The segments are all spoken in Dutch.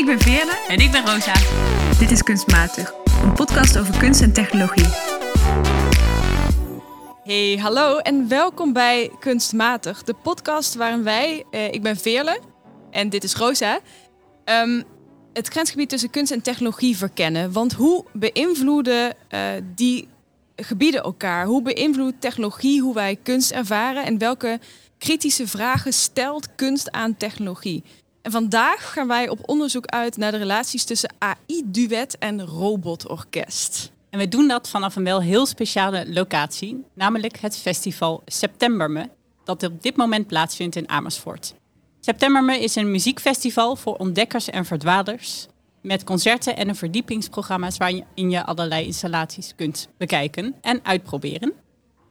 Ik ben Veerle. En ik ben Rosa. Dit is Kunstmatig, een podcast over kunst en technologie. Hey, hallo en welkom bij Kunstmatig, de podcast waarin wij, eh, ik ben Veerle en dit is Rosa, ehm, het grensgebied tussen kunst en technologie verkennen. Want hoe beïnvloeden eh, die gebieden elkaar? Hoe beïnvloedt technologie hoe wij kunst ervaren en welke kritische vragen stelt kunst aan technologie? En vandaag gaan wij op onderzoek uit naar de relaties tussen AI-duet en robotorkest. En we doen dat vanaf een wel heel speciale locatie, namelijk het festival Septemberme, dat op dit moment plaatsvindt in Amersfoort. Septemberme is een muziekfestival voor ontdekkers en verdwalers, met concerten en een verdiepingsprogramma's waarin je allerlei installaties kunt bekijken en uitproberen.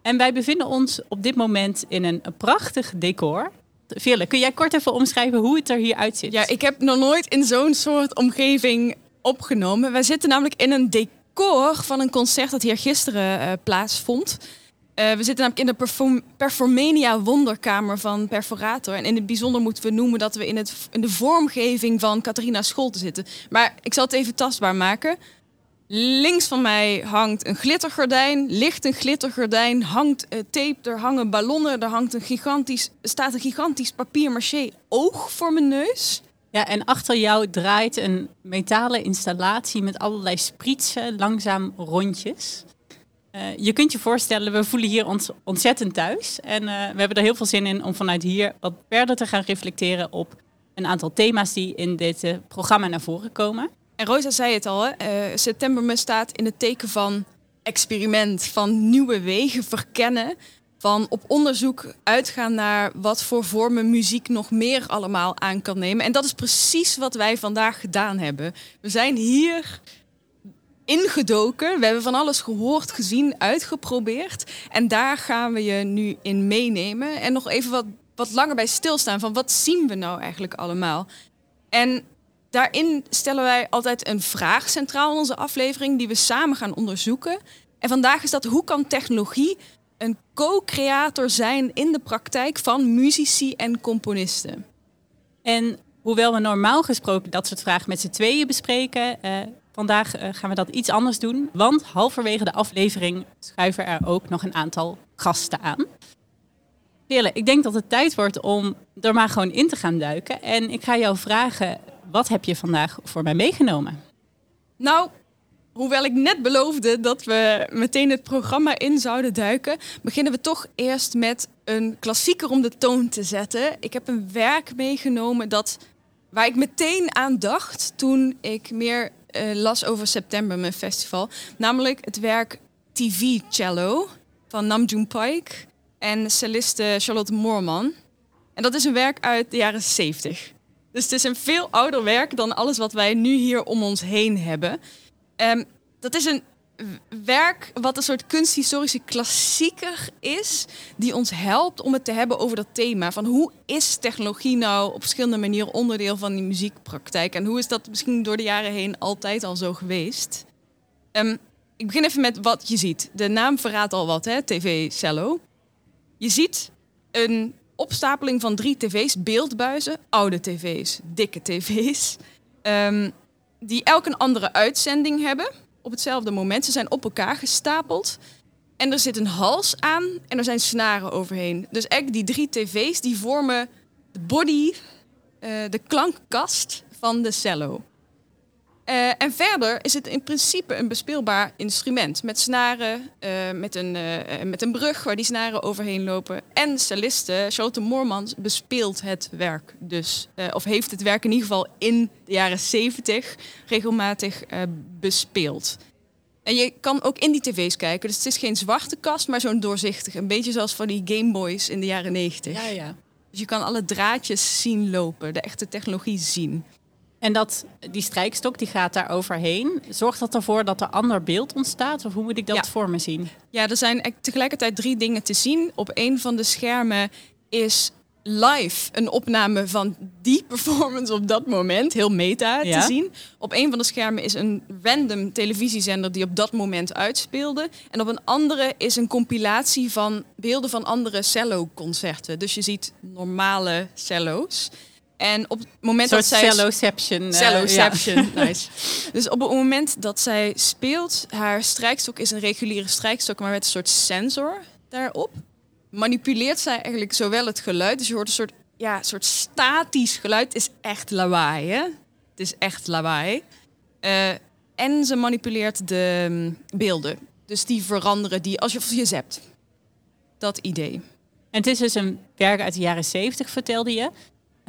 En wij bevinden ons op dit moment in een prachtig decor Veerle, kun jij kort even omschrijven hoe het er hier uitziet? Ja, ik heb nog nooit in zo'n soort omgeving opgenomen. Wij zitten namelijk in een decor van een concert dat hier gisteren uh, plaatsvond. Uh, we zitten namelijk in de Perform Performania Wonderkamer van Perforator. En in het bijzonder moeten we noemen dat we in, het, in de vormgeving van Catharina Scholte zitten. Maar ik zal het even tastbaar maken. Links van mij hangt een glittergordijn, ligt een glittergordijn, hangt uh, tape, er hangen ballonnen, er hangt een gigantisch, staat een gigantisch papier-maché oog voor mijn neus. Ja, en achter jou draait een metalen installatie met allerlei spritsen, langzaam rondjes. Uh, je kunt je voorstellen, we voelen hier ons ontzettend thuis. En uh, we hebben er heel veel zin in om vanuit hier wat verder te gaan reflecteren op een aantal thema's die in dit programma naar voren komen. En Rosa zei het al, hè? Uh, september staat in het teken van experiment, van nieuwe wegen verkennen, van op onderzoek uitgaan naar wat voor vormen muziek nog meer allemaal aan kan nemen. En dat is precies wat wij vandaag gedaan hebben. We zijn hier ingedoken. We hebben van alles gehoord, gezien, uitgeprobeerd. En daar gaan we je nu in meenemen. En nog even wat, wat langer bij stilstaan van wat zien we nou eigenlijk allemaal. En daarin stellen wij altijd een vraag centraal in onze aflevering die we samen gaan onderzoeken. En vandaag is dat hoe kan technologie een co-creator zijn in de praktijk van muzici en componisten? En hoewel we normaal gesproken dat soort vragen met z'n tweeën bespreken, uh, vandaag uh, gaan we dat iets anders doen. Want halverwege de aflevering schuiven er ook nog een aantal gasten aan. Veerle, ik denk dat het tijd wordt om er maar gewoon in te gaan duiken. En ik ga jou vragen wat heb je vandaag voor mij meegenomen? Nou, hoewel ik net beloofde dat we meteen het programma in zouden duiken, beginnen we toch eerst met een klassieker om de toon te zetten. Ik heb een werk meegenomen dat, waar ik meteen aan dacht toen ik meer uh, las over September, mijn festival. Namelijk het werk TV Cello van Namjoon Paik en celliste Charlotte Moorman. En dat is een werk uit de jaren 70. Dus het is een veel ouder werk dan alles wat wij nu hier om ons heen hebben. Um, dat is een werk wat een soort kunsthistorische klassieker is, die ons helpt om het te hebben over dat thema. Van hoe is technologie nou op verschillende manieren onderdeel van die muziekpraktijk? En hoe is dat misschien door de jaren heen altijd al zo geweest? Um, ik begin even met wat je ziet. De naam verraadt al wat, hè? TV Cello. Je ziet een opstapeling van drie tv's, beeldbuizen, oude tv's, dikke tv's, um, die elk een andere uitzending hebben op hetzelfde moment. Ze zijn op elkaar gestapeld. En er zit een hals aan en er zijn snaren overheen. Dus eigenlijk die drie tv's die vormen de body, uh, de klankkast van de cello. Uh, en verder is het in principe een bespeelbaar instrument. Met snaren, uh, met, een, uh, met een brug waar die snaren overheen lopen. En celliste Charlotte Moormans bespeelt het werk dus. of heeft het werk in ieder geval in de jaren 70 regelmatig bespeeld. En je kan ook in die tv's kijken. Dus het is geen zwarte kast, maar zo'n doorzichtig. Een beetje zoals van die Gameboys in de jaren 90. Ja, ja. Dus je kan alle draadjes zien lopen, de echte technologie zien. En dat, die strijkstok die gaat daar overheen. Zorgt dat ervoor dat er ander beeld ontstaat? Of hoe moet ik dat voor me zien? Ja, er zijn tegelijkertijd drie dingen te zien. Op een van de schermen is live een opname van die performance op dat moment, heel meta te zien. Op een van de schermen is een random televisiezender die op dat moment uitspeelde. En op een andere is een compilatie van beelden van andere cello-concerten. Dus je ziet normale cello's. En op het moment dat zij... celloception. eh, Celloception, nice. Dus op het moment dat zij speelt, haar strijkstok is een reguliere strijkstok, maar met een soort sensor daarop, manipuleert zij eigenlijk zowel het geluid, dus je hoort een soort, ja, soort statisch geluid. Het is echt lawaai, hè? Het is echt lawaai. Eh, en ze manipuleert de mm, beelden. Dus die veranderen die als je, als je zept. Dat idee. En het is dus een werk uit de jaren 70, vertelde je.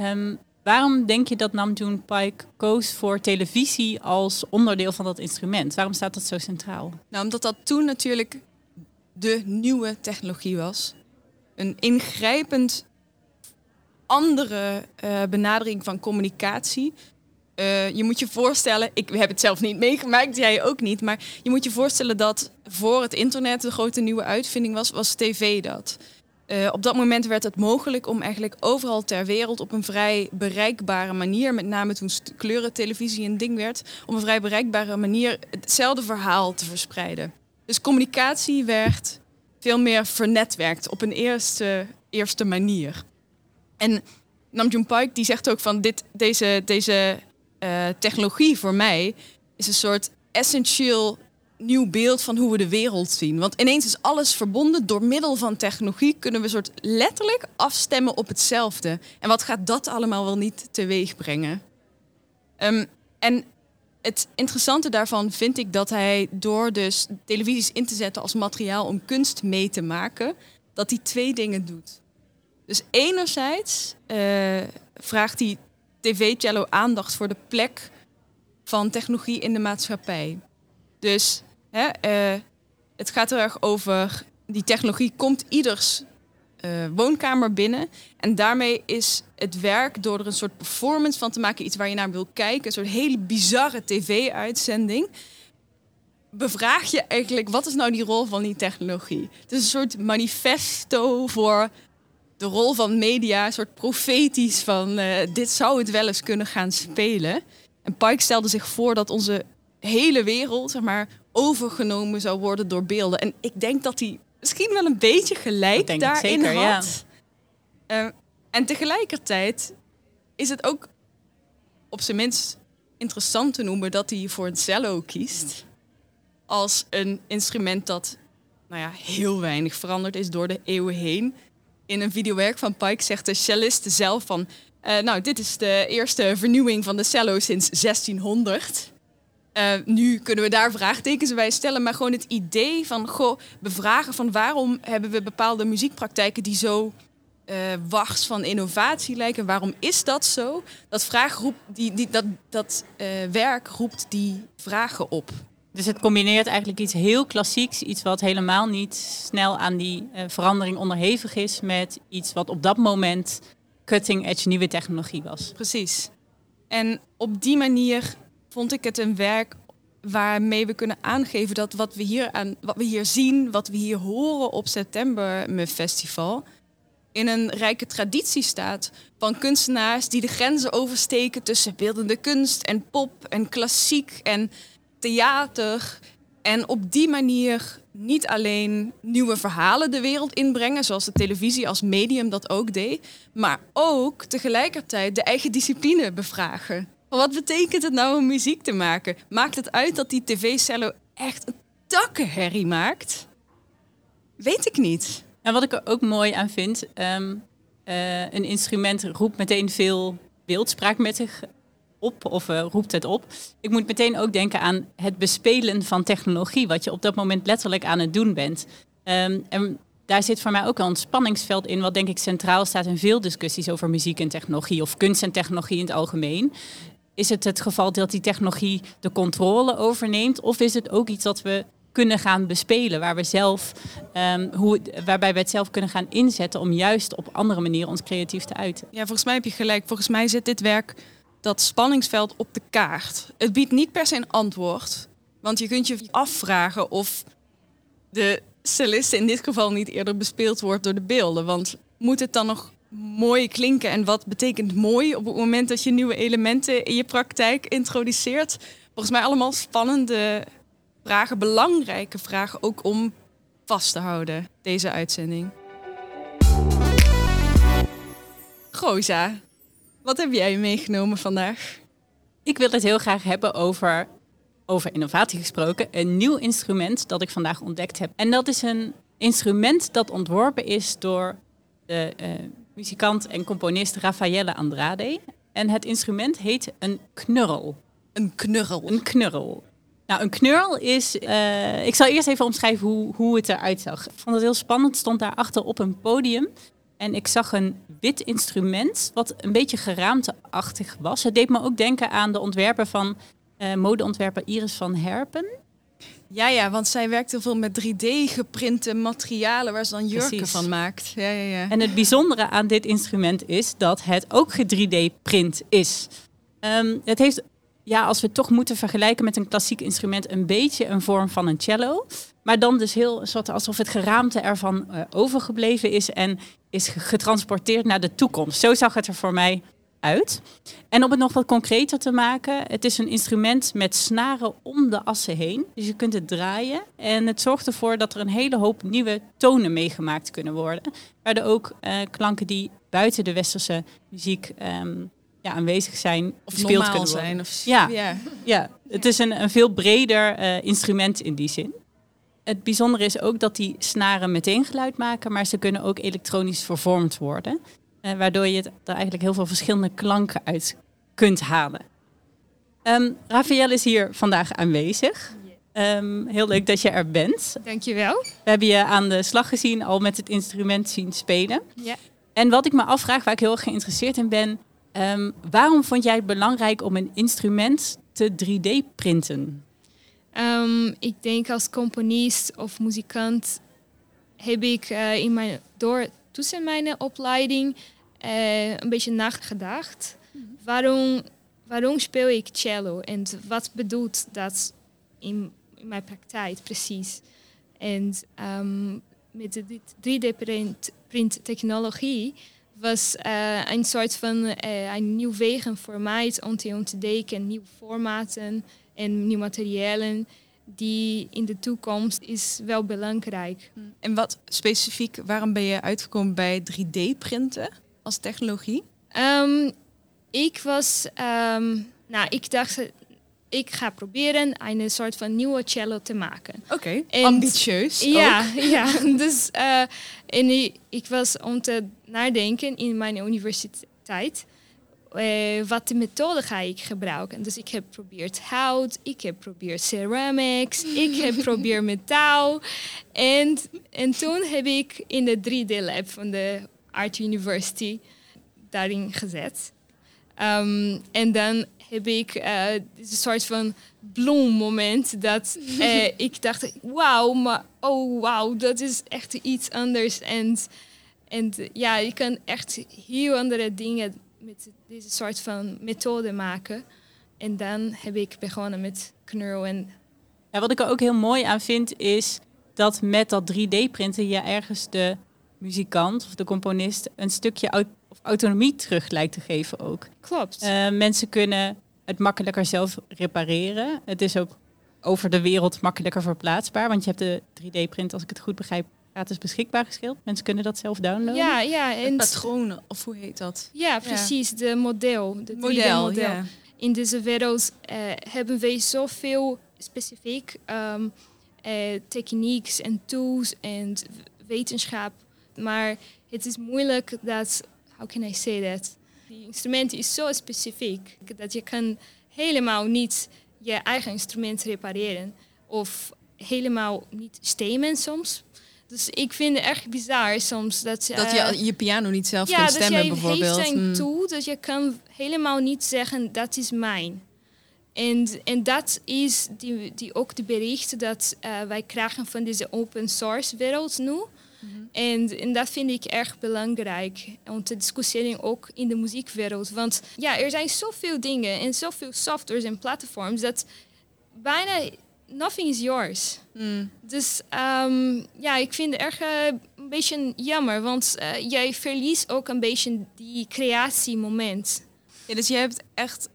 Ehm, waarom denk je dat Namjoon Pike koos voor televisie als onderdeel van dat instrument? Waarom staat dat zo centraal? Nou, omdat dat toen natuurlijk de nieuwe technologie was. Een ingrijpend andere eh, benadering van communicatie. Eh, je moet je voorstellen, ik heb het zelf niet meegemaakt, jij ook niet, maar je moet je voorstellen dat voor het internet de grote nieuwe uitvinding was, was tv dat. Eh, op dat moment werd het mogelijk om eigenlijk overal ter wereld op een vrij bereikbare manier, met name toen kleurentelevisie een ding werd, op een vrij bereikbare manier hetzelfde verhaal te verspreiden. Dus communicatie werd veel meer vernetwerkt op een eerste, eerste manier. En Namjoon Pike die zegt ook van dit, deze, deze eh, technologie voor mij is een soort essentieel nieuw beeld van hoe we de wereld zien. Want ineens is alles verbonden. Door middel van technologie kunnen we soort letterlijk afstemmen op hetzelfde. En wat gaat dat allemaal wel niet teweeg brengen? Ehm, en het interessante daarvan vind ik dat hij door dus televisies in te zetten als materiaal om kunst mee te maken, dat hij twee dingen doet. Dus enerzijds eh, vraagt hij tv-cello aandacht voor de plek van technologie in de maatschappij. Dus hè, eh, het gaat heel erg over die technologie komt ieders eh, woonkamer binnen. En daarmee is het werk door er een soort performance van te maken, iets waar je naar wil kijken, een soort hele bizarre tv-uitzending. Bevraag je eigenlijk, wat is nou die rol van die technologie? Het is een soort manifesto voor de rol van media, een soort profetisch van eh, dit zou het wel eens kunnen gaan spelen. En Pike stelde zich voor dat onze hele wereld, zeg maar, overgenomen zou worden door beelden. En ik denk dat hij misschien wel een beetje gelijk daarin zeker, ja. had. Eh, en tegelijkertijd is het ook op zijn minst interessant te noemen dat hij voor een cello kiest. Als een instrument dat nou ja, heel weinig veranderd is door de eeuwen heen. In een videowerk van Pike zegt de cellist zelf van... eh, nou, dit is de eerste vernieuwing van de cello sinds 1600. Eh, nu kunnen we daar vraagtekens bij stellen, maar gewoon het idee van goh, bevragen van waarom hebben we bepaalde muziekpraktijken die zo wars van innovatie lijken. Waarom is dat zo? Dat, vraag roept, die, die, dat, dat eh, werk roept die vragen op. Dus het combineert eigenlijk iets heel klassieks, iets wat helemaal niet snel aan die verandering onderhevig is, met iets wat op dat moment cutting edge nieuwe technologie was. Precies. En op die manier vond ik het een werk waarmee we kunnen aangeven dat wat we hier, aan, wat we hier zien, wat we hier horen op September Festival, in een rijke traditie staat van kunstenaars die de grenzen oversteken tussen beeldende kunst en pop en klassiek en theater. En op die manier niet alleen nieuwe verhalen de wereld inbrengen, zoals de televisie als medium dat ook deed, maar ook tegelijkertijd de eigen discipline bevragen. Wat betekent het nou om muziek te maken? Maakt het uit dat die tv-cello echt een takkenherrie maakt? Weet ik niet. En wat ik er ook mooi aan vind, ehm, eh, een instrument roept meteen veel beeldspraak met zich op, of eh, roept het op. Ik moet meteen ook denken aan het bespelen van technologie, wat je op dat moment letterlijk aan het doen bent. Ehm, en daar zit voor mij ook een spanningsveld in, wat denk ik centraal staat in veel discussies over muziek en technologie, of kunst en technologie in het algemeen. Is het het geval dat die technologie de controle overneemt, of is het ook iets dat we kunnen gaan bespelen, waar we zelf, ehm, waarbij we het zelf kunnen gaan inzetten om juist op andere manieren ons creatief te uiten? Ja, volgens mij heb je gelijk. Volgens mij zit dit werk dat spanningsveld op de kaart. Het biedt niet per se een antwoord. Want je kunt je afvragen of de cellist in dit geval niet eerder bespeeld wordt door de beelden. Want moet het dan nog mooi klinken? En wat betekent mooi op het moment dat je nieuwe elementen in je praktijk introduceert? Volgens mij allemaal spannende vragen, belangrijke vragen ook om vast te houden, deze uitzending. Goza, Wat heb jij meegenomen vandaag? Ik wil het heel graag hebben over, over innovatie gesproken, een nieuw instrument dat ik vandaag ontdekt heb. En dat is een instrument dat ontworpen is door de uh, muzikant en componist Raffaele Andrade. En het instrument heet een knurrel. Een knurrel? Een knurrel. Nou, een knurl is. Uh, ik zal eerst even omschrijven hoe, hoe het eruit zag. Ik vond het heel spannend. Stond daar achter op een podium. En ik zag een wit instrument, wat een beetje geraamteachtig was. Het deed me ook denken aan de ontwerper van uh, modeontwerper Iris van Herpen. Ja, ja, want zij werkt heel veel met 3D-geprinte materialen waar ze dan jurken van maakt. Ja, ja, ja. En het bijzondere aan dit instrument is dat het ook 3D-print is. Um, het heeft ja, als we het toch moeten vergelijken met een klassiek instrument, een beetje een vorm van een cello. Maar dan dus heel soort alsof het geraamte ervan uh, overgebleven is en is getransporteerd naar de toekomst. Zo zag het er voor mij uit. En om het nog wat concreter te maken, het is een instrument met snaren om de assen heen. Dus je kunt het draaien en het zorgt ervoor dat er een hele hoop nieuwe tonen meegemaakt kunnen worden. Waardoor ook uh, klanken die buiten de westerse muziek um, ja, aanwezig zijn of gespeeld kunnen zijn. Of, ja, ja. ja, het is een, een veel breder uh, instrument in die zin. Het bijzondere is ook dat die snaren meteen geluid maken, maar ze kunnen ook elektronisch vervormd worden. Uh, waardoor je er eigenlijk heel veel verschillende klanken uit kunt halen. Um, Rafael is hier vandaag aanwezig. Um, heel leuk dat je er bent. Dankjewel. We hebben je aan de slag gezien, al met het instrument zien spelen. Ja. En wat ik me afvraag, waar ik heel erg geïnteresseerd in ben, Um, waarom vond jij het belangrijk om een instrument te 3D-printen? Um, ik denk als componist of muzikant heb ik uh, in mijn, door tussen mijn opleiding uh, een beetje nagedacht. Mm -hmm. waarom, waarom speel ik cello en wat bedoelt dat in, in mijn praktijk precies? En um, met de 3D-print technologie was uh, een soort van uh, een nieuw wegen voor mij om te ontdekken, nieuwe formaten en nieuwe materialen die in de toekomst is wel belangrijk. Hm. En wat specifiek, waarom ben je uitgekomen bij 3D-printen als technologie? Um, ik was, um, nou, ik dacht, ik ga proberen een soort van nieuwe cello te maken. Oké, okay. ambitieus. Ja, ja. dus uh, en ik, ik was om te nadenken in mijn universiteit. Uh, wat de methode ga ik gebruiken? Dus ik heb geprobeerd hout, ik heb geprobeerd ceramics, ik heb geprobeerd metaal. En, en toen heb ik in de 3D-lab van de Art University daarin gezet. Um, en dan heb ik uh, een soort van bloemmoment dat uh, ik dacht, wauw, maar oh wauw, dat is echt iets anders. En, en ja, je kan echt heel andere dingen met deze soort van methode maken. En dan heb ik begonnen met knurl. En ja, wat ik er ook heel mooi aan vind is dat met dat 3D-printen je ergens de muzikant of de componist een stukje autonomie terug lijkt te geven ook. Klopt. Uh, mensen kunnen het makkelijker zelf repareren. Het is ook over de wereld makkelijker verplaatsbaar, want je hebt de 3D-print, als ik het goed begrijp, gratis beschikbaar geschild. Mensen kunnen dat zelf downloaden. Ja, ja. En patronen, of hoe heet dat? Ja, precies. De model. De model, model. Ja. In deze wereld uh, hebben wij zoveel specifiek um, uh, techniques en tools en wetenschap. Maar het is moeilijk dat how can I say that? Die instrument is zo specifiek dat je kan helemaal niet je eigen instrument repareren. Of helemaal niet stemmen soms. Dus ik vind het echt bizar soms dat... Dat je uh, je piano niet zelf ja, kunt stemmen bijvoorbeeld. Ja, dat je een tool dat je kan helemaal niet zeggen dat is mijn. En, en dat is die, die ook de bericht dat uh, wij krijgen van deze open source wereld nu. Mhm. en, en dat vind ik erg belangrijk om te discussiëren ook in de muziekwereld. Want ja, er zijn zoveel dingen en zoveel softwares en platforms dat bijna nothing is yours. Mm. Dus um, ja, ik vind het erg uh, een beetje jammer, want uh, jij verliest ook een beetje die creatiemoment. Ja, dus je hebt echt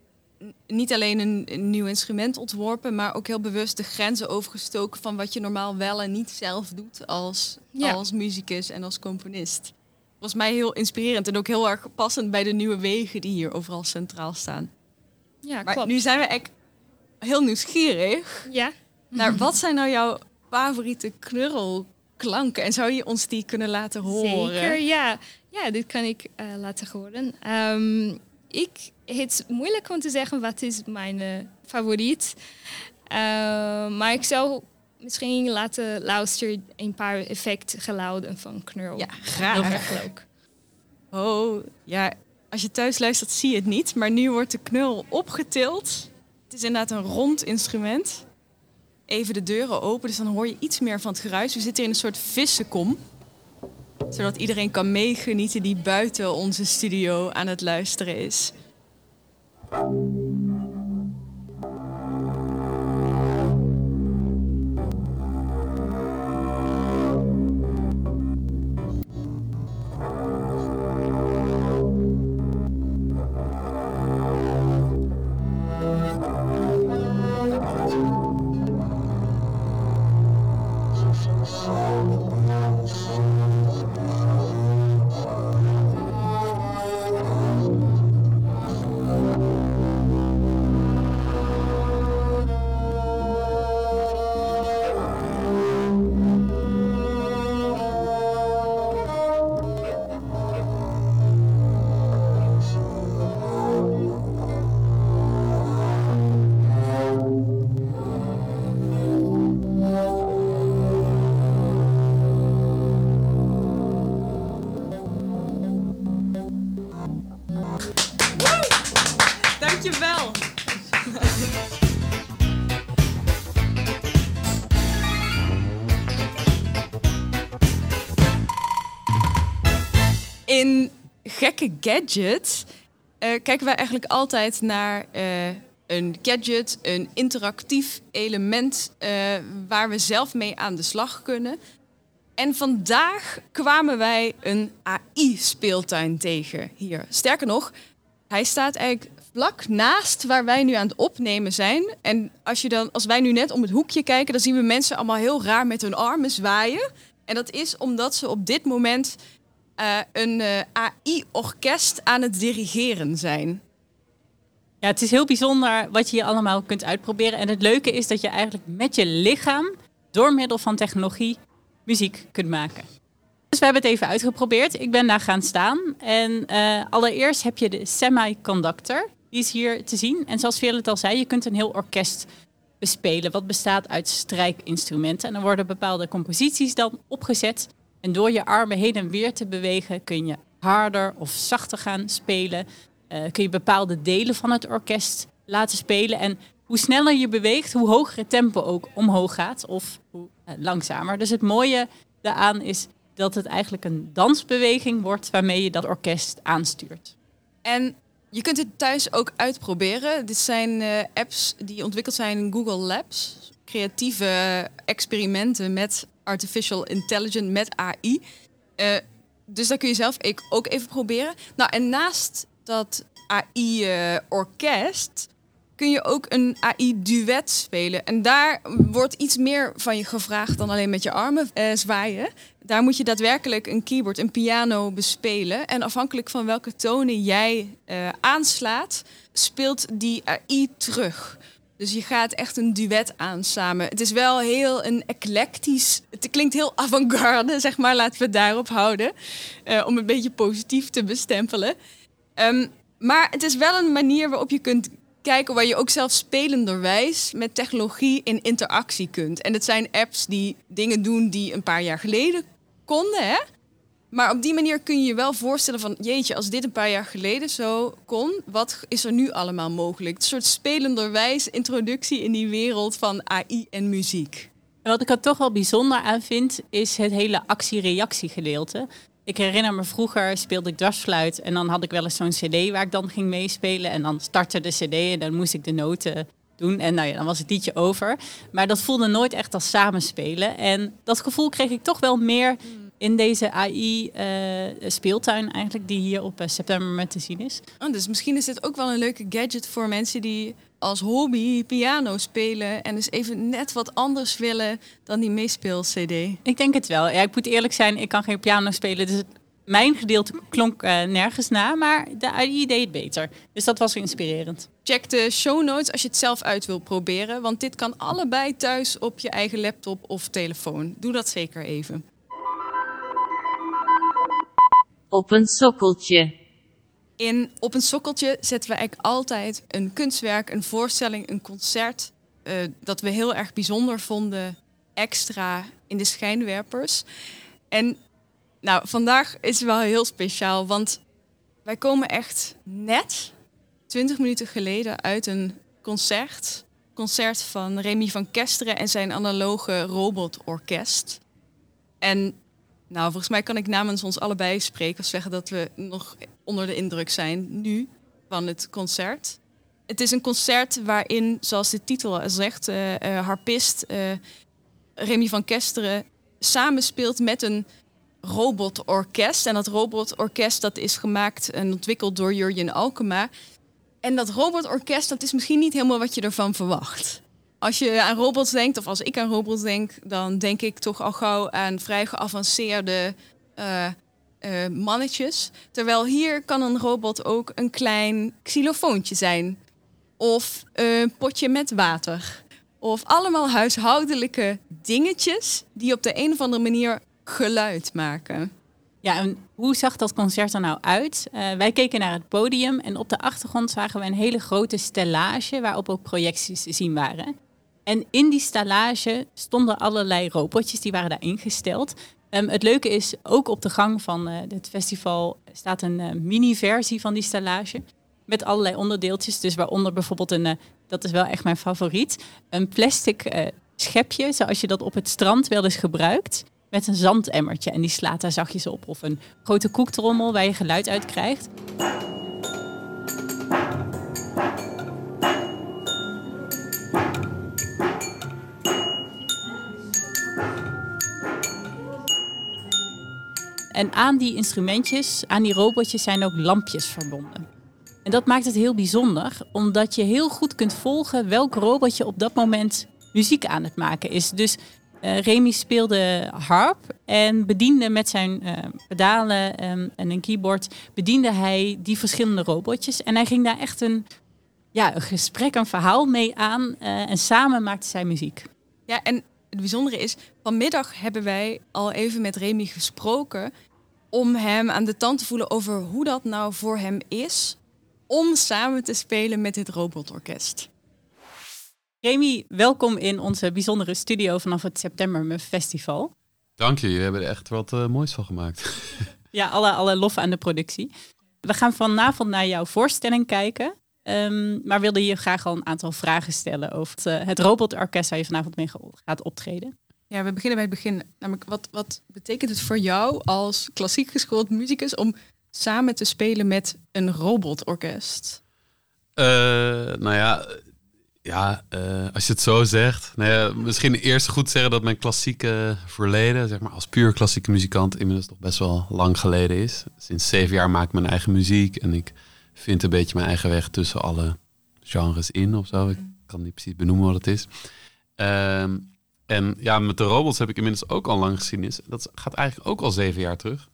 niet alleen een, nieuw instrument ontworpen, maar ook heel bewust de grenzen overgestoken van wat je normaal wel en niet zelf doet als, als muzikus en als componist. volgens mij heel inspirerend en ook heel erg passend bij de nieuwe wegen die hier overal centraal staan. Ja, Maar klopt. nu zijn we echt heel nieuwsgierig Ja. Naar wat zijn nou jouw favoriete knurrelklanken en zou je ons die kunnen laten horen? Zeker, ja. Ja, dit kan ik eh, laten horen. Ehm, ik, het is moeilijk om te zeggen wat is mijn eh, favoriet. Uh, maar ik zou misschien laten luisteren een paar effectgeluiden van knurl. Ja, Heel graag. erg leuk. Oh, ja. Als je thuis luistert zie je het niet, maar nu wordt de knul opgetild. Het is inderdaad een rond instrument. Even de deuren open, dus dan hoor je iets meer van het geruis. We zitten in een soort vissenkom. Zodat iedereen kan meegenieten die buiten onze studio aan het luisteren is. Gekke gadgets eh, kijken wij eigenlijk altijd naar eh, een gadget, een interactief element eh, waar we zelf mee aan de slag kunnen. En vandaag kwamen wij een AI-speeltuin tegen hier. Sterker nog, hij staat eigenlijk vlak naast waar wij nu aan het opnemen zijn. En als, je dan, als wij nu net om het hoekje kijken, dan zien we mensen allemaal heel raar met hun armen zwaaien. En dat is omdat ze op dit moment eh, een eh, AI-orkest aan het dirigeren zijn. Ja, het is heel bijzonder wat je hier allemaal kunt uitproberen. En het leuke is dat je eigenlijk met je lichaam, door middel van technologie, muziek kunt maken. Dus we hebben het even uitgeprobeerd. Ik ben daar gaan staan. En eh, allereerst heb je de semiconductor. Die is hier te zien. En zoals Veerle het al zei, je kunt een heel orkest bespelen. Wat bestaat uit strijkinstrumenten. En dan worden bepaalde composities dan opgezet. En door je armen heen en weer te bewegen kun je harder of zachter gaan spelen. Eh, kun je bepaalde delen van het orkest laten spelen. En hoe sneller je beweegt, hoe hoger het tempo ook omhoog gaat. Of hoe eh, langzamer. Dus het mooie daaraan is dat het eigenlijk een dansbeweging wordt waarmee je dat orkest aanstuurt. En je kunt het thuis ook uitproberen. Dit zijn eh, apps die ontwikkeld zijn in Google Labs. Creatieve experimenten met artificial intelligence, met AI. Eh, dus dat kun je zelf ik ook even proberen. Nou, en naast dat AI-orkest kun je ook een AI-duet spelen. En daar wordt iets meer van je gevraagd dan alleen met je armen eh, zwaaien. Daar moet je daadwerkelijk een keyboard, een piano bespelen. En afhankelijk van welke tonen jij eh, aanslaat, speelt die AI terug. Dus je gaat echt een duet aan samen. Het is wel heel een eclectisch. Het klinkt heel avant-garde, zeg maar. Laten we het daarop houden. eh, om een beetje positief te bestempelen. Ehm, maar het is wel een manier waarop je kunt kijken waar je ook zelf spelenderwijs met technologie in interactie kunt. En het zijn apps die dingen doen die een paar jaar geleden konden, hè? Maar op die manier kun je je wel voorstellen van, jeetje, als dit een paar jaar geleden zo kon, wat is er nu allemaal mogelijk? Een soort spelenderwijs introductie in die wereld van AI en muziek. En wat ik er toch wel bijzonder aan vind, is het hele actie-reactie gedeelte. Ik herinner me vroeger speelde ik dwarsfluit en dan had ik wel eens zo'n cd waar ik dan ging meespelen. En dan startte de cd en dan moest ik de noten doen. En nou ja, dan was het liedje over. Maar dat voelde nooit echt als samenspelen. En dat gevoel kreeg ik toch wel meer in deze AI-speeltuin eigenlijk, die hier op eh, september met te zien is. Oh, dus misschien is dit ook wel een leuke gadget voor mensen die als hobby piano spelen en dus even net wat anders willen dan die meespeel-cd. Ik denk het wel. Ja, ik moet eerlijk zijn, ik kan geen piano spelen, dus mijn gedeelte klonk eh, nergens na, maar de AI deed het beter. Dus dat was inspirerend. Check de show notes als je het zelf uit wil proberen. Want dit kan allebei thuis op je eigen laptop of telefoon. Doe dat zeker even. Op een sokkeltje. In Op een sokkeltje zetten we eigenlijk altijd een kunstwerk, een voorstelling, een concert. eh, dat we heel erg bijzonder vonden, extra in de schijnwerpers. En nou, vandaag is wel heel speciaal, want wij komen echt net 20 minuten geleden uit een concert. Concert van Remy van Kesteren en zijn analoge robotorkest. En nou, volgens mij kan ik namens ons allebei spreken zeggen dat we nog onder de indruk zijn nu van het concert. Het is een concert waarin, zoals de titel al zegt, eh, eh, harpist eh, Remy van Kesteren samenspeelt met een robotorkest. En dat robotorkest dat is gemaakt en ontwikkeld door Jurjen Alkema. En dat robotorkest, dat is misschien niet helemaal wat je ervan verwacht. Als je aan robots denkt, of als ik aan robots denk, dan denk ik toch al gauw aan vrij geavanceerde eh, eh, mannetjes. Terwijl hier kan een robot ook een klein xylofoontje zijn. Of een potje met water. Of allemaal huishoudelijke dingetjes die op de een of andere manier geluid maken. Ja, en hoe zag dat concert er nou uit? Eh, wij keken naar het podium en op de achtergrond zagen we een hele grote stellage waarop ook projecties te zien waren. En in die stellage stonden allerlei robotjes, die waren daar ingesteld. Ehm, het leuke is, ook op de gang van eh, het festival staat een eh, mini-versie van die stellage. Met allerlei onderdeeltjes. Dus waaronder bijvoorbeeld een, eh, dat is wel echt mijn favoriet, een plastic schepje, zoals je dat op het strand wel eens gebruikt. Met een zandemmertje en die slaat daar zachtjes op. Of een grote koektrommel waar je geluid uit krijgt. En aan die instrumentjes, aan die robotjes zijn ook lampjes verbonden. En dat maakt het heel bijzonder, omdat je heel goed kunt volgen welk robotje op dat moment muziek aan het maken is. Dus eh Remy speelde harp en bediende met zijn eh, pedalen ehm, en een keyboard, bediende hij die verschillende robotjes. En hij ging daar echt een, ja, een gesprek, een verhaal mee aan eh, en samen maakte zij muziek. Ja, en het bijzondere is, vanmiddag hebben wij al even met Remy gesproken om hem aan de tand te voelen over hoe dat nou voor hem is om samen te spelen met dit robotorkest. Remy, welkom in onze bijzondere studio vanaf het September Festival. Dank je, jullie hebben er echt wat eh, moois van gemaakt. Ja, alle, alle lof aan de productie. We gaan vanavond naar jouw voorstelling kijken. Ehm, maar wilde je graag al een aantal vragen stellen over het, eh, het robotorkest waar je vanavond mee gaat optreden? Ja, we beginnen bij het begin. Namelijk, wat, wat betekent het voor jou als klassiek geschoold muzikus om samen te spelen met een robotorkest? Eh, nou ja, ja eh, als je het zo zegt. Nou ja, misschien eerst goed zeggen dat mijn klassieke verleden, zeg maar als puur klassieke muzikant, inmiddels toch best wel lang geleden is. Sinds zeven jaar maak ik mijn eigen muziek en ik vind een beetje mijn eigen weg tussen alle genres in of zo. Ik kan niet precies benoemen wat het is. Ehm, en ja, met de robots heb ik inmiddels ook al lang geschiedenis. Dat gaat eigenlijk ook al zeven jaar terug.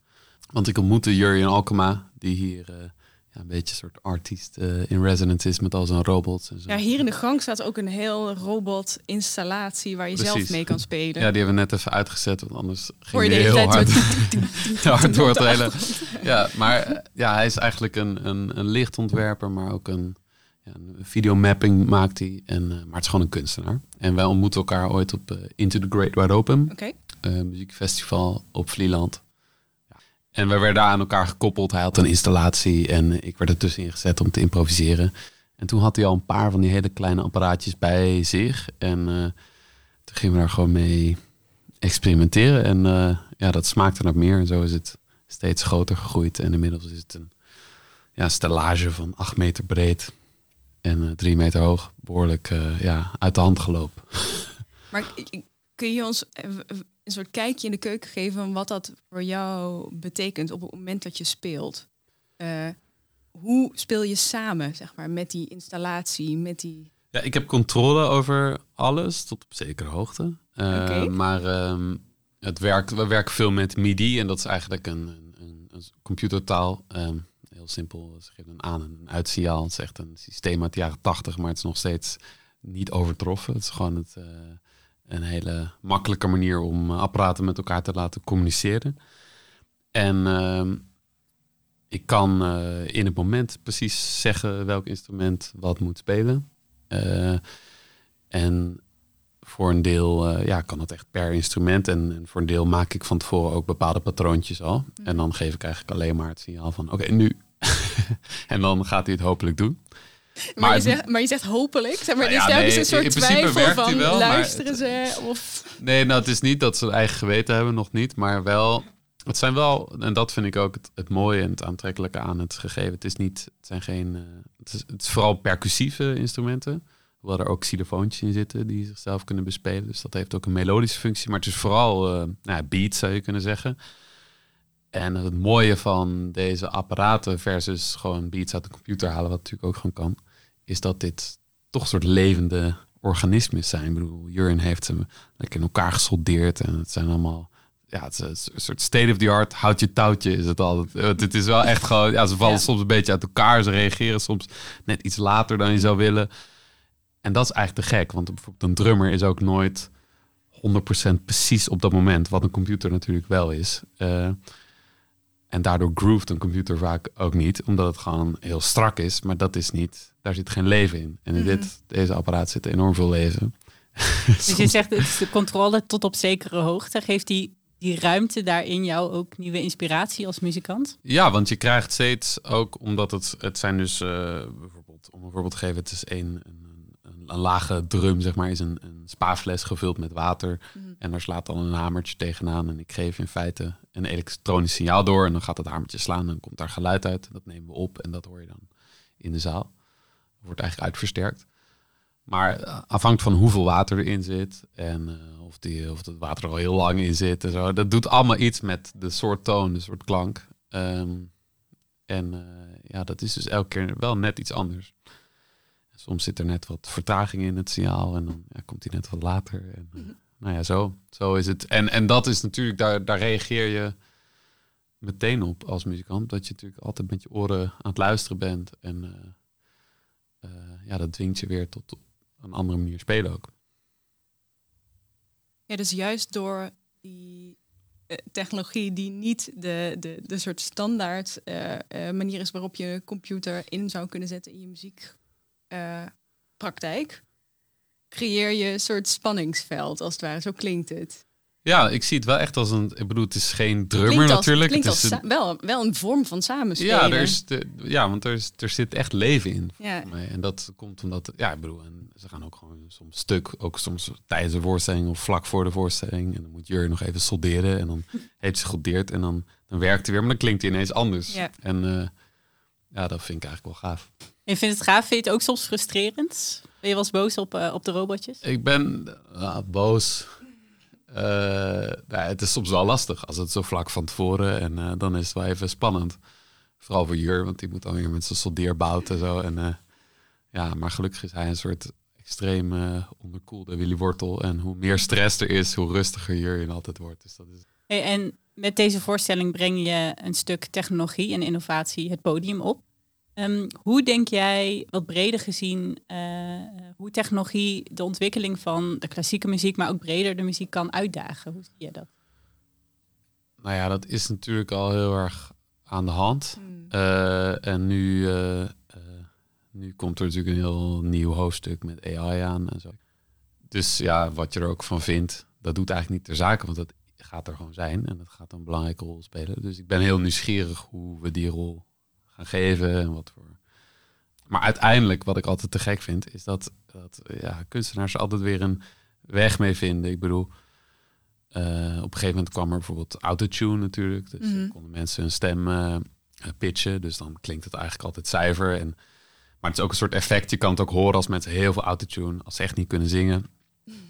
Want ik ontmoette Jurjen Alkema, die hier eh, ja, een beetje een soort artiest eh, in resonance is met al zijn robots. En zo. Ja, hier in de gang staat ook een heel robotinstallatie waar je zelf mee kan spelen. Ja, die hebben we net even uitgezet, want anders ging je heel hard, hard door het hele... Ja, maar eh, ja, hij is eigenlijk een, een, een lichtontwerper, maar ook een, ja, een videomapping maakt hij. En, eh, maar het is gewoon een kunstenaar. En wij ontmoeten elkaar ooit op Into the Great Wide Open, eh, muziekfestival op Vlieland. En we werden aan elkaar gekoppeld. Hij had een installatie en ik werd er tussenin gezet om te improviseren. En toen had hij al een paar van die hele kleine apparaatjes bij zich. En eh, toen gingen we daar gewoon mee experimenteren. En eh, ja, dat smaakte naar meer. En zo is het steeds groter gegroeid. En inmiddels is het een ja, stellage van acht meter breed en eh, drie meter hoog. Behoorlijk eh, ja, uit de hand gelopen. Maar kun je ons een soort kijkje in de keuken geven van wat dat voor jou betekent op het moment dat je speelt? Eh, hoe speel je samen, zeg maar, met die installatie, met die... Ja, ik heb controle over alles tot op zekere hoogte. Oké. Maar ehm, het werkt, we werken veel met MIDI en dat is eigenlijk een, een, een een computertaal. Ehm, heel simpel, ze geven een aan- en een uitsignaal. Het is echt een systeem uit de jaren tachtig, maar het is nog steeds niet overtroffen. Het is gewoon het, eh, een hele makkelijke manier om eh, apparaten met elkaar te laten communiceren. En ehm, ik kan eh, in het moment precies zeggen welk instrument wat moet spelen. Eh, en voor een deel ja, kan het echt per instrument. En, en voor een deel maak ik van tevoren ook bepaalde patroontjes al. En dan geef ik eigenlijk alleen maar het signaal van oké, nu. en dan gaat hij het hopelijk doen. Maar, Maar je zegt, maar je zegt hopelijk. Zeg maar, Nou is ja, nee, een soort in principe twijfel van wel, luisteren ze of... Nee, nou, het is niet dat ze een eigen geweten hebben, nog niet. Maar wel, het zijn wel, en dat vind ik ook het, het mooie en het aantrekkelijke aan het gegeven. Het is niet, het zijn geen, eh, het, is, het is vooral percussieve instrumenten. Hoewel er ook xylofoontjes in zitten die zichzelf kunnen bespelen. Dus dat heeft ook een melodische functie. Maar het is vooral eh nou ja, beat, zou je kunnen zeggen. En het mooie van deze apparaten versus gewoon beats uit de computer halen, wat natuurlijk ook gewoon kan, is dat dit toch een soort levende organismen zijn. Ik bedoel, Jurin heeft ze lekker in elkaar gesoldeerd en het zijn allemaal, ja, het is een soort state of the art, houd je touwtje is het altijd. Want Het is wel echt gewoon, ja, ze vallen Ja. soms een beetje uit elkaar, ze reageren soms net iets later dan je zou willen. En dat is eigenlijk te gek, want bijvoorbeeld een drummer is ook nooit 100% precies op dat moment, wat een computer natuurlijk wel is. Eh, en daardoor grooved een computer vaak ook niet, omdat het gewoon heel strak is. Maar dat is niet, daar zit geen leven in. En in dit, deze apparaat zit enorm veel leven. Dus je zegt, het is de controle tot op zekere hoogte. Geeft die, die ruimte daarin jou ook nieuwe inspiratie als muzikant? Ja, want je krijgt steeds ook, omdat het, het zijn dus eh, bijvoorbeeld, om een voorbeeld te geven, het is een, een, een, een lage drum, zeg maar, is een, een spaafles gevuld met water. En daar slaat dan een hamertje tegenaan. En ik geef in feite een elektronisch signaal door. En dan gaat het hamertje slaan en dan komt daar geluid uit. Dat nemen we op en dat hoor je dan in de zaal. Wordt eigenlijk uitversterkt. Maar eh, afhankelijk van hoeveel water erin zit en eh, of, die, of het water er al heel lang in zit en zo. Dat doet allemaal iets met de soort toon, de soort klank. Ehm, en eh, ja, dat is dus elke keer wel net iets anders. Soms zit er net wat vertraging in het signaal en dan ja, komt hij net wat later. En, eh, nou ja, zo, zo is het. En, en dat is natuurlijk, daar, daar reageer je meteen op als muzikant. Dat je natuurlijk altijd met je oren aan het luisteren bent. En eh, ja, dat dwingt je weer tot een andere manier spelen ook. Ja, dus juist door die eh, technologie die niet de, de, de soort standaard eh, manier is waarop je computer in zou kunnen zetten in je muziekpraktijk, creëer je een soort spanningsveld, als het ware. Zo klinkt het. Ja, ik zie het wel echt als een... Ik bedoel, het is geen drummer klinkt als, natuurlijk. Klinkt het is een- wel, wel een vorm van samenspelen. ja, er is de, ja, want er, is, er zit echt leven in. Ja. mij. En dat komt omdat, ja, ik bedoel, en ze gaan ook gewoon soms stuk, ook soms tijdens de voorstelling of vlak voor de voorstelling. En dan moet Jur nog even solderen en dan heeft ze gesoldeerd en dan, dan werkt hij weer, maar dan klinkt hij ineens anders. Ja. En eh, ja, dat vind ik eigenlijk wel gaaf. En je vindt het gaaf? Vind je het ook soms frustrerend? Ben je wel eens boos op, eh, op de robotjes? Ik ben uh, boos. Uh, nou, het is soms wel lastig als het zo vlak van tevoren en uh, dan is het wel even spannend. Vooral voor Jur, want die moet dan weer met zijn soldeerbout en zo. En, uh, ja, maar gelukkig is hij een soort extreem onderkoelde Willy Wortel. En hoe meer stress er is, hoe rustiger Jur altijd wordt. Dus dat is... Hey, en met deze voorstelling breng je een stuk technologie en innovatie het podium op. Um, hoe denk jij, wat breder gezien, uh, hoe technologie de ontwikkeling van de klassieke muziek, maar ook breder de muziek kan uitdagen? Hoe zie je dat? Nou ja, dat is natuurlijk al heel erg aan de hand. Mm. Uh, en nu, uh, nu komt er natuurlijk een heel nieuw hoofdstuk met AI aan en zo. Dus ja, wat je er ook van vindt, dat doet eigenlijk niet ter zake, want dat gaat er gewoon zijn en dat gaat een belangrijke rol spelen. Dus ik ben heel nieuwsgierig hoe we die rol gaan geven en wat voor. Maar uiteindelijk, wat ik altijd te gek vind, is dat, dat ja, kunstenaars altijd weer een weg mee vinden. Ik bedoel, uh, op een gegeven moment kwam er bijvoorbeeld autotune natuurlijk. Dus mm -hmm. konden mensen hun stem uh, pitchen. Dus dan klinkt het eigenlijk altijd zuiver. En, maar het is ook een soort effect. Je kan het ook horen als mensen heel veel autotune, als ze echt niet kunnen zingen.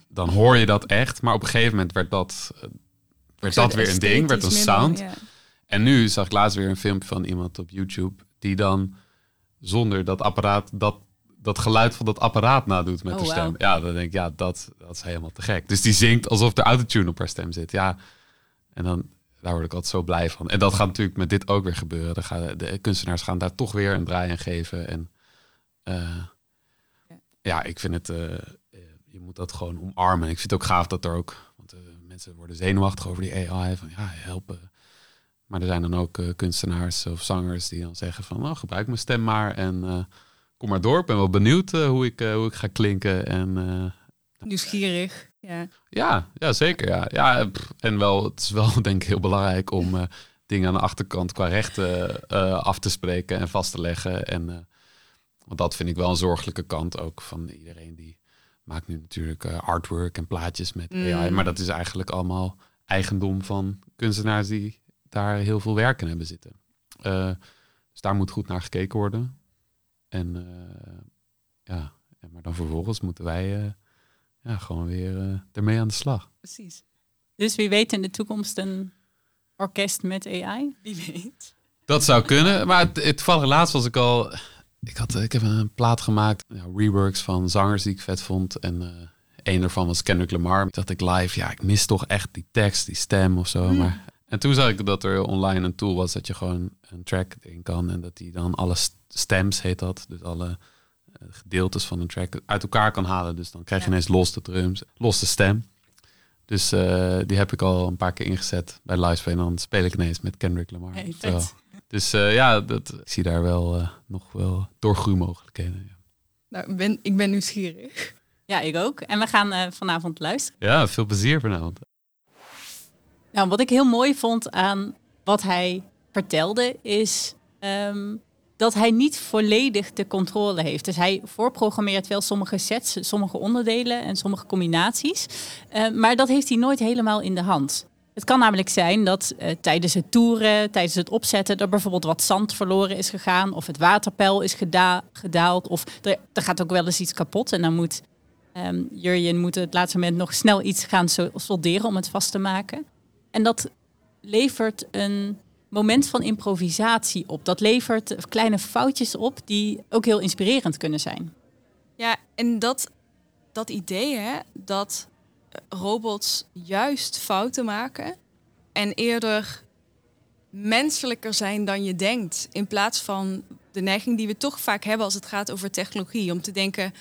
Dan hoor je dat echt. Maar op een gegeven moment werd dat, werd dat weer een ding, werd een sound. Ja. En nu zag ik laatst weer een filmpje van iemand op YouTube die dan zonder dat apparaat dat, dat geluid van dat apparaat nadoet met Oh, de stem. Ja, dan denk ik, ja, dat, dat is helemaal te gek. Dus die zingt alsof er autotune op haar stem zit. Ja, en dan daar word ik altijd zo blij van. En dat gaat natuurlijk met dit ook weer gebeuren. Dan gaan, de kunstenaars gaan daar toch weer een draai aan geven. En uh, ja. ik vind het, uh, je moet dat gewoon omarmen. Ik vind het ook gaaf dat er ook, want mensen worden zenuwachtig over die AI. Van ja, helpen. Maar er zijn dan ook kunstenaars of zangers die dan zeggen van, oh, gebruik mijn stem maar en kom maar door. Ik ben wel benieuwd hoe, ik, hoe ik ga klinken. En, Nieuwsgierig. Ja, ja, ja zeker. Ja. Ja, en wel, het is wel denk ik heel belangrijk om dingen aan de achterkant qua rechten af te spreken en vast te leggen. En want dat vind ik wel een zorgelijke kant ook van iedereen die maakt nu natuurlijk artwork en plaatjes met mm. Maar dat is eigenlijk allemaal eigendom van kunstenaars die daar heel veel werk in hebben zitten. dus daar moet goed naar gekeken worden. En ja, maar dan vervolgens moeten wij ja, gewoon weer uh, ermee aan de slag. Precies. Dus wie weet in de toekomst een orkest met AI? Wie weet. Dat zou kunnen. Maar het, het toevallig laatst was ik al... Ik, had, ik heb een plaat gemaakt, ja, reworks van zangers die ik vet vond. En uh, een daarvan was Kendrick Lamar. Ik dacht ik live, ja, ik mis toch echt die tekst, die stem of zo. Mm. Maar, en toen zag ik dat er online een tool was dat je gewoon een track in kan. En dat die dan alle stems heet dat. Dus alle eh, gedeeltes van een track uit elkaar kan halen. Dus dan krijg je ineens los de drums, los de stem. Dus uh, die heb ik al een paar keer ingezet bij Livestream. En dan speel ik ineens met Kendrick Lamar. Hey, dus uh, ja, dat, ik zie daar wel uh, nog wel doorgroeimogelijkheden. Ja. Nou, ik ben, ik ben nieuwsgierig. Ja, ik ook. En we gaan vanavond luisteren. Ja, veel plezier vanavond. Nou, wat ik heel mooi vond aan wat hij vertelde is... Um, dat hij niet volledig de controle heeft. Dus hij voorprogrammeert wel sommige sets, sommige onderdelen en sommige combinaties. Uh, maar dat heeft hij nooit helemaal in de hand. Het kan namelijk zijn dat uh, tijdens het toeren, tijdens het opzetten, er bijvoorbeeld wat zand verloren is gegaan, of het waterpeil is geda gedaald, of er, er, gaat ook wel eens iets kapot. En dan moet um, Jurjen moet het laatste moment nog snel iets gaan solderen om het vast te maken. En dat levert een moment van improvisatie op. Dat levert kleine foutjes op die ook heel inspirerend kunnen zijn. Ja, en dat, dat idee hè, dat eh, robots juist fouten maken en eerder menselijker zijn dan je denkt. In plaats van de neiging die we toch vaak hebben als het gaat over technologie. Om te denken,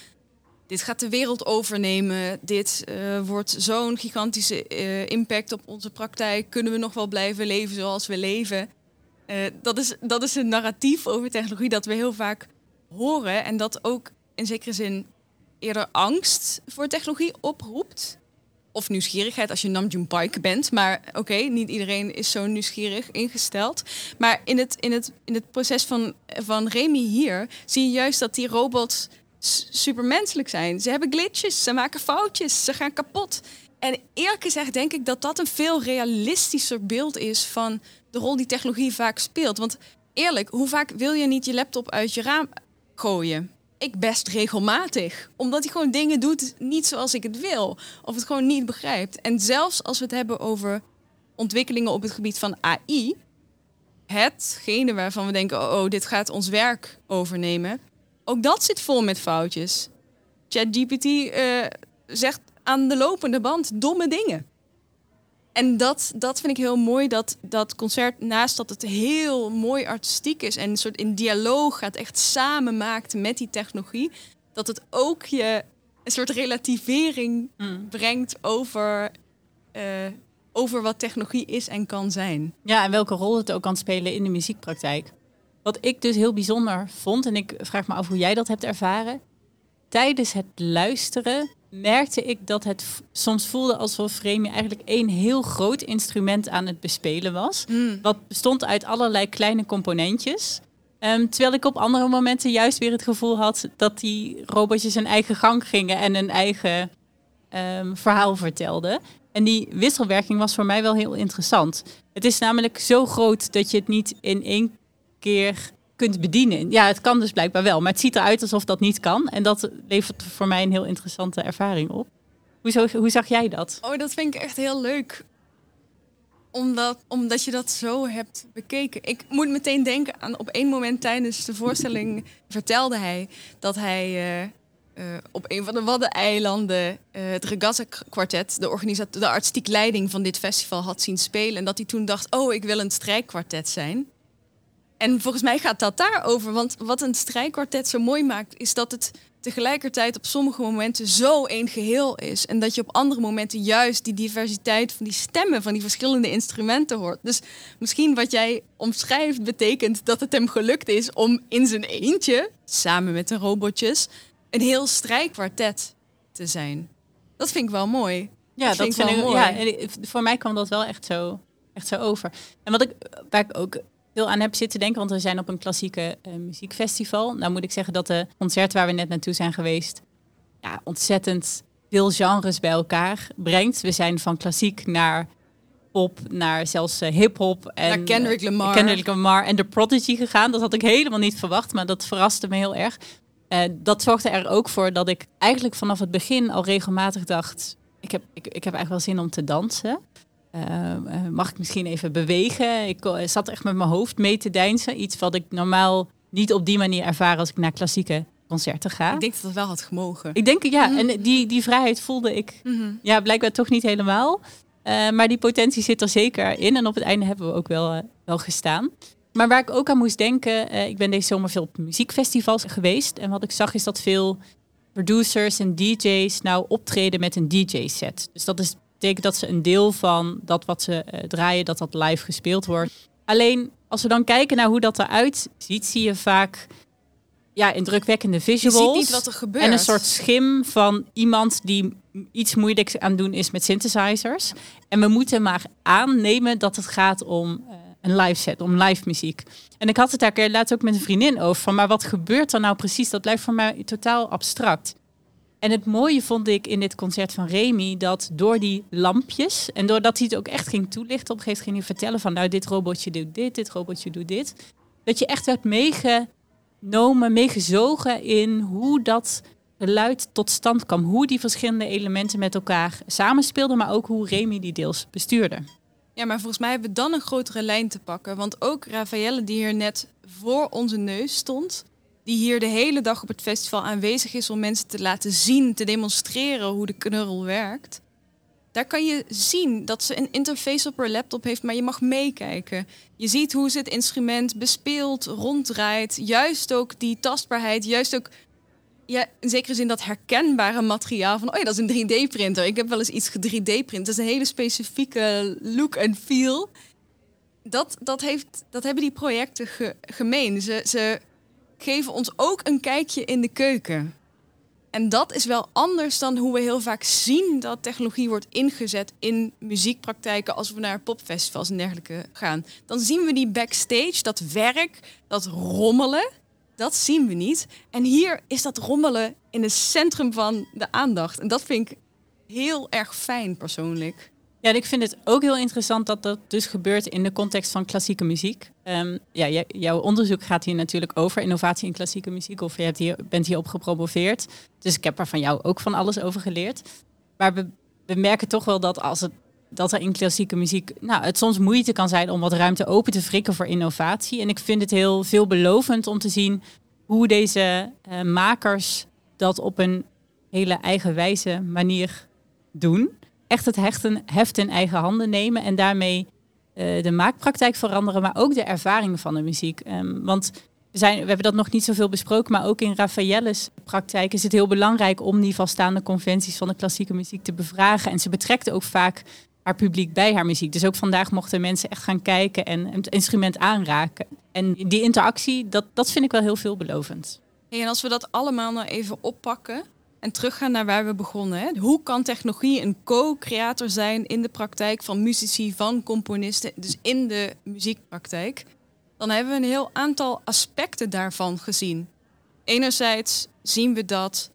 dit gaat de wereld overnemen. Dit uh, wordt zo'n gigantische uh, impact op onze praktijk. Kunnen we nog wel blijven leven zoals we leven? Uh, dat, is, dat is een narratief over technologie dat we heel vaak horen. En dat ook in zekere zin eerder angst voor technologie oproept. Of nieuwsgierigheid als je Namjoon Pike bent. Maar oké, niet iedereen is zo nieuwsgierig ingesteld. Maar in het, in het, in het proces van, van Remy hier zie je juist dat die robots supermenselijk zijn. Ze hebben glitches, ze maken foutjes, ze gaan kapot. En eerlijk gezegd denk ik dat dat een veel realistischer beeld is van de rol die technologie vaak speelt. Want eerlijk, hoe vaak wil je niet je laptop uit je raam gooien? Ik best regelmatig. Omdat hij gewoon dingen doet niet zoals ik het wil. Of het gewoon niet begrijpt. En zelfs als we het hebben over ontwikkelingen op het gebied van AI. Hetgene waarvan we denken, oh, oh dit gaat ons werk overnemen ook dat zit vol met foutjes. ChatGPT uh, zegt aan de lopende band domme dingen. En dat, dat vind ik heel mooi, dat dat concert, naast dat het heel mooi artistiek is en een soort in dialoog gaat, echt samen maakt met die technologie, dat het ook je een soort relativering mm. brengt over, uh, over wat technologie is en kan zijn. Ja, en welke rol het ook kan spelen in de muziekpraktijk. Wat ik dus heel bijzonder vond, en ik vraag me af hoe jij dat hebt ervaren. Tijdens het luisteren merkte ik dat het soms voelde alsof Frame eigenlijk één heel groot instrument aan het bespelen was. Hmm. Wat bestond uit allerlei kleine componentjes. Um, terwijl ik op andere momenten juist weer het gevoel had dat die robotjes een eigen gang gingen en een eigen um, verhaal vertelden. En die wisselwerking was voor mij wel heel interessant. Het is namelijk zo groot dat je het niet in één keer kunt bedienen. Ja, het kan dus blijkbaar wel, maar het ziet eruit alsof dat niet kan. En dat levert voor mij een heel interessante ervaring op. Hoe, hoe zag jij dat? Oh, dat vind ik echt heel leuk. Omdat, omdat je dat zo hebt bekeken. Ik moet meteen denken aan op één moment tijdens de voorstelling vertelde hij dat hij uh, eh, op een van de Waddeneilanden eh het Regatta Quartet, de, de artistiek leiding van dit festival, had zien spelen. En dat hij toen dacht, oh, ik wil een strijkkwartet zijn. En volgens mij gaat dat daarover. Want wat een strijkkwartet zo mooi maakt, is dat het tegelijkertijd op sommige momenten zo één geheel is. En dat je op andere momenten juist die diversiteit van die stemmen, van die verschillende instrumenten hoort. Dus misschien wat jij omschrijft, betekent dat het hem gelukt is om in zijn eentje, samen met de robotjes, een heel strijkkwartet te zijn. Dat vind ik wel mooi. Ja, Dat dat, vind ik wel ja, mooi. ik- voor mij kwam dat wel echt zo, echt zo over. En wat ik, waar ik ook veel aan heb zitten denken, want we zijn op een klassieke eh, muziekfestival. Nou moet ik zeggen dat de concert waar we net naartoe zijn geweest, ja, ontzettend veel genres bij elkaar brengt. We zijn van klassiek naar pop, naar zelfs eh, hip-hop. En, Naar Kendrick eh, Lamar. Kendrick Lamar en The Prodigy gegaan. Dat had ik helemaal niet verwacht, maar dat verraste me heel erg. Dat zorgde er ook voor dat ik eigenlijk vanaf het begin al regelmatig dacht... Ik heb, ik, ik heb eigenlijk wel zin om te dansen. Eh, eh, mag ik misschien even bewegen? Ik eh, zat echt met mijn hoofd mee te deinsen. Iets wat ik normaal niet op die manier ervaar als ik naar klassieke concerten ga. Ik denk dat dat wel had gemogen. Ik denk, ja, en die, die vrijheid voelde ik Mhm. ja, blijkbaar toch niet helemaal. Maar die potentie zit er zeker in. En op het einde hebben we ook wel, wel gestaan. Maar waar ik ook aan moest denken, ik ben deze zomer veel op muziekfestivals geweest. En wat ik zag is dat veel producers en DJ's nou optreden met een DJ-set. Dus dat is, betekent dat ze een deel van dat wat ze eh, draaien, dat dat live gespeeld wordt. Alleen als we dan kijken naar hoe dat eruit ziet, zie je vaak ja, indrukwekkende Je visuals. ziet niet wat er gebeurt. En een soort schim van iemand die iets moeilijks aan doen is met synthesizers. En we moeten maar aannemen dat het gaat om eh, een live set, om live muziek. En ik had het daar laatst ook met een vriendin over. Van, maar wat gebeurt er nou precies? Dat blijft voor mij totaal abstract. En het mooie vond ik in dit concert van Remy dat door die lampjes en doordat hij het ook echt ging toelichten, op een gegeven moment ging hij vertellen van nou dit robotje doet dit, dit robotje doet dit. Dat je echt werd meegenomen, meegezogen in hoe dat geluid tot stand kwam. Hoe die verschillende elementen met elkaar samenspeelden, maar ook hoe Remy die deels bestuurde. Ja, maar volgens mij hebben we dan een grotere lijn te pakken. Want ook Raffaelle, die hier net voor onze neus stond, die hier de hele dag op het festival aanwezig is om mensen te laten zien, te demonstreren hoe de knurrel werkt. Daar kan je zien dat ze een interface op haar laptop heeft, maar je mag meekijken. Je ziet hoe ze het instrument bespeelt, ronddraait. Juist ook die tastbaarheid, juist ook ja, in zekere zin dat herkenbare materiaal van, oh ja, dat is een 3D-printer. Ik heb wel eens iets 3D-print. Dat is een hele specifieke look en feel. Dat, dat, heeft, dat hebben die projecten ge- gemeen. Ze, ze geven ons ook een kijkje in de keuken. En dat is wel anders dan hoe we heel vaak zien dat technologie wordt ingezet in muziekpraktijken als we naar popfestivals en dergelijke gaan. Dan zien we die backstage, dat werk, dat rommelen. Dat zien we niet. En hier is dat rommelen in het centrum van de aandacht. En dat vind ik heel erg fijn persoonlijk. Ja, ik vind het ook heel interessant dat dat dus gebeurt in de context van klassieke muziek. Ehm, ja, jouw onderzoek gaat hier natuurlijk over innovatie in klassieke muziek. Of je hebt hier, bent hierop gepromoveerd. Dus ik heb er van jou ook van alles over geleerd. Maar we, merken toch wel dat als het dat er in klassieke muziek, nou, het soms moeite kan zijn om wat ruimte open te frikken voor innovatie. En ik vind het heel veelbelovend om te zien hoe deze eh, makers dat op een hele eigenwijze manier doen. Echt het hechten, heft in eigen handen nemen en daarmee eh, de maakpraktijk veranderen, maar ook de ervaring van de muziek. Ehm, want we, zijn, we hebben dat nog niet zoveel besproken, maar ook in Raffaelle's praktijk is het heel belangrijk om die vaststaande conventies van de klassieke muziek te bevragen. En ze betrekt ook vaak haar publiek bij haar muziek. Dus ook vandaag mochten mensen echt gaan kijken en het instrument aanraken. En die interactie, dat, dat vind ik wel heel veelbelovend. En als we dat allemaal nou even oppakken en teruggaan naar waar we begonnen. Hè? Hoe kan technologie een co-creator zijn in de praktijk van muzici, van componisten, dus in de muziekpraktijk? Dan hebben we een heel aantal aspecten daarvan gezien. Enerzijds zien we dat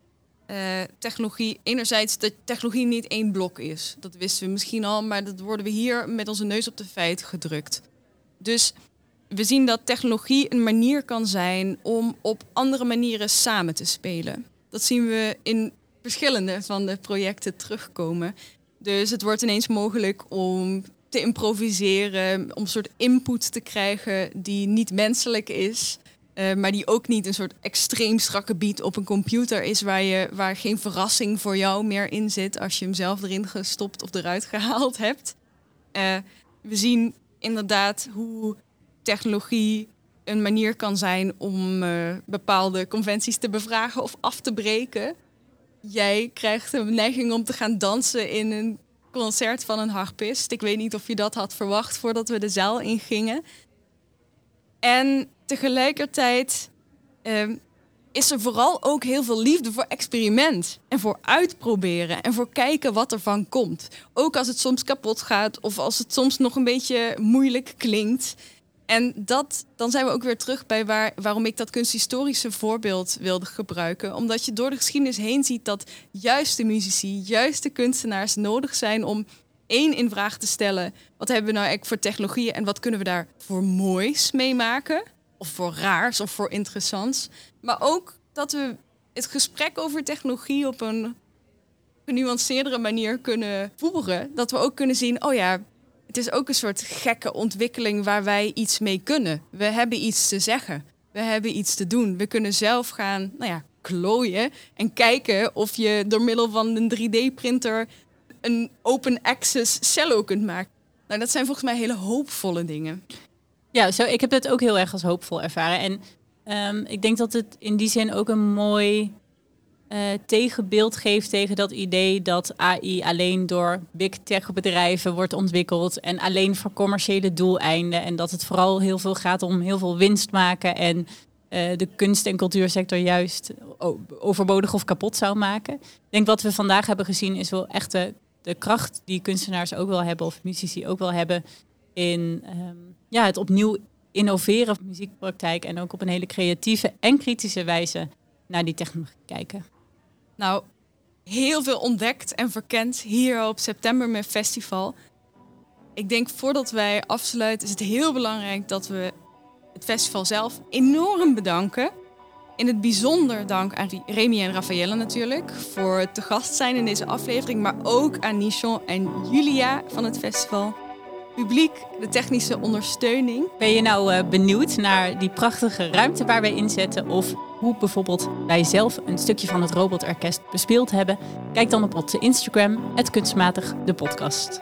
eh, technologie, enerzijds dat technologie niet één blok is. Dat wisten we misschien al, maar dat worden we hier met onze neus op de feit gedrukt. Dus we zien dat technologie een manier kan zijn om op andere manieren samen te spelen. Dat zien we in verschillende van de projecten terugkomen. Dus het wordt ineens mogelijk om te improviseren, om een soort input te krijgen die niet menselijk is. eh, maar die ook niet een soort extreem strakke beat op een computer is waar, je, waar geen verrassing voor jou meer in zit als je hem zelf erin gestopt of eruit gehaald hebt. Eh, we zien inderdaad hoe technologie een manier kan zijn om eh, bepaalde conventies te bevragen of af te breken. Jij krijgt een neiging om te gaan dansen in een concert van een harpist. Ik weet niet of je dat had verwacht voordat we de zaal ingingen. En tegelijkertijd ehm, is er vooral ook heel veel liefde voor experiment. En voor uitproberen en voor kijken wat er van komt. Ook als het soms kapot gaat of als het soms nog een beetje moeilijk klinkt. En dat, dan zijn we ook weer terug bij waar, waarom ik dat kunsthistorische voorbeeld wilde gebruiken. Omdat je door de geschiedenis heen ziet dat juist de muzici, juist de kunstenaars nodig zijn om één in vraag te stellen. Wat hebben we nou eigenlijk voor technologieën en wat kunnen we daar voor moois mee maken? Of voor raars of voor interessants. Maar ook dat we het gesprek over technologie op een genuanceerdere manier kunnen voeren. Dat we ook kunnen zien, oh ja, het is ook een soort gekke ontwikkeling waar wij iets mee kunnen. We hebben iets te zeggen. We hebben iets te doen. We kunnen zelf gaan, nou ja, klooien en kijken of je door middel van een 3D-printer een open access cello kunt maken. Nou, dat zijn volgens mij hele hoopvolle dingen. Ja, zo, ik heb het ook heel erg als hoopvol ervaren. En ehm, ik denk dat het in die zin ook een mooi uh, tegenbeeld geeft tegen dat idee dat AI alleen door big tech bedrijven wordt ontwikkeld en alleen voor commerciële doeleinden. En dat het vooral heel veel gaat om heel veel winst maken en uh, de kunst- en cultuursector juist overbodig of kapot zou maken. Ik denk wat we vandaag hebben gezien is wel echt de, kracht die kunstenaars ook wel hebben of muzici ook wel hebben in um, ja, het opnieuw innoveren van muziekpraktijk en ook op een hele creatieve en kritische wijze naar die technologie kijken. Nou, heel veel ontdekt en verkend hier op September met Festival. Ik denk voordat wij afsluiten is het heel belangrijk dat we het festival zelf enorm bedanken. In het bijzonder dank aan Remy en Raffaella natuurlijk voor te gast zijn in deze aflevering, maar ook aan Nichon en Julia van het festival publiek, de technische ondersteuning. Ben je nou uh, benieuwd naar die prachtige ruimte waar wij inzetten of hoe bijvoorbeeld wij zelf een stukje van het Robotorkest bespeeld hebben? Kijk dan op onze Instagram, het kunstmatig de podcast.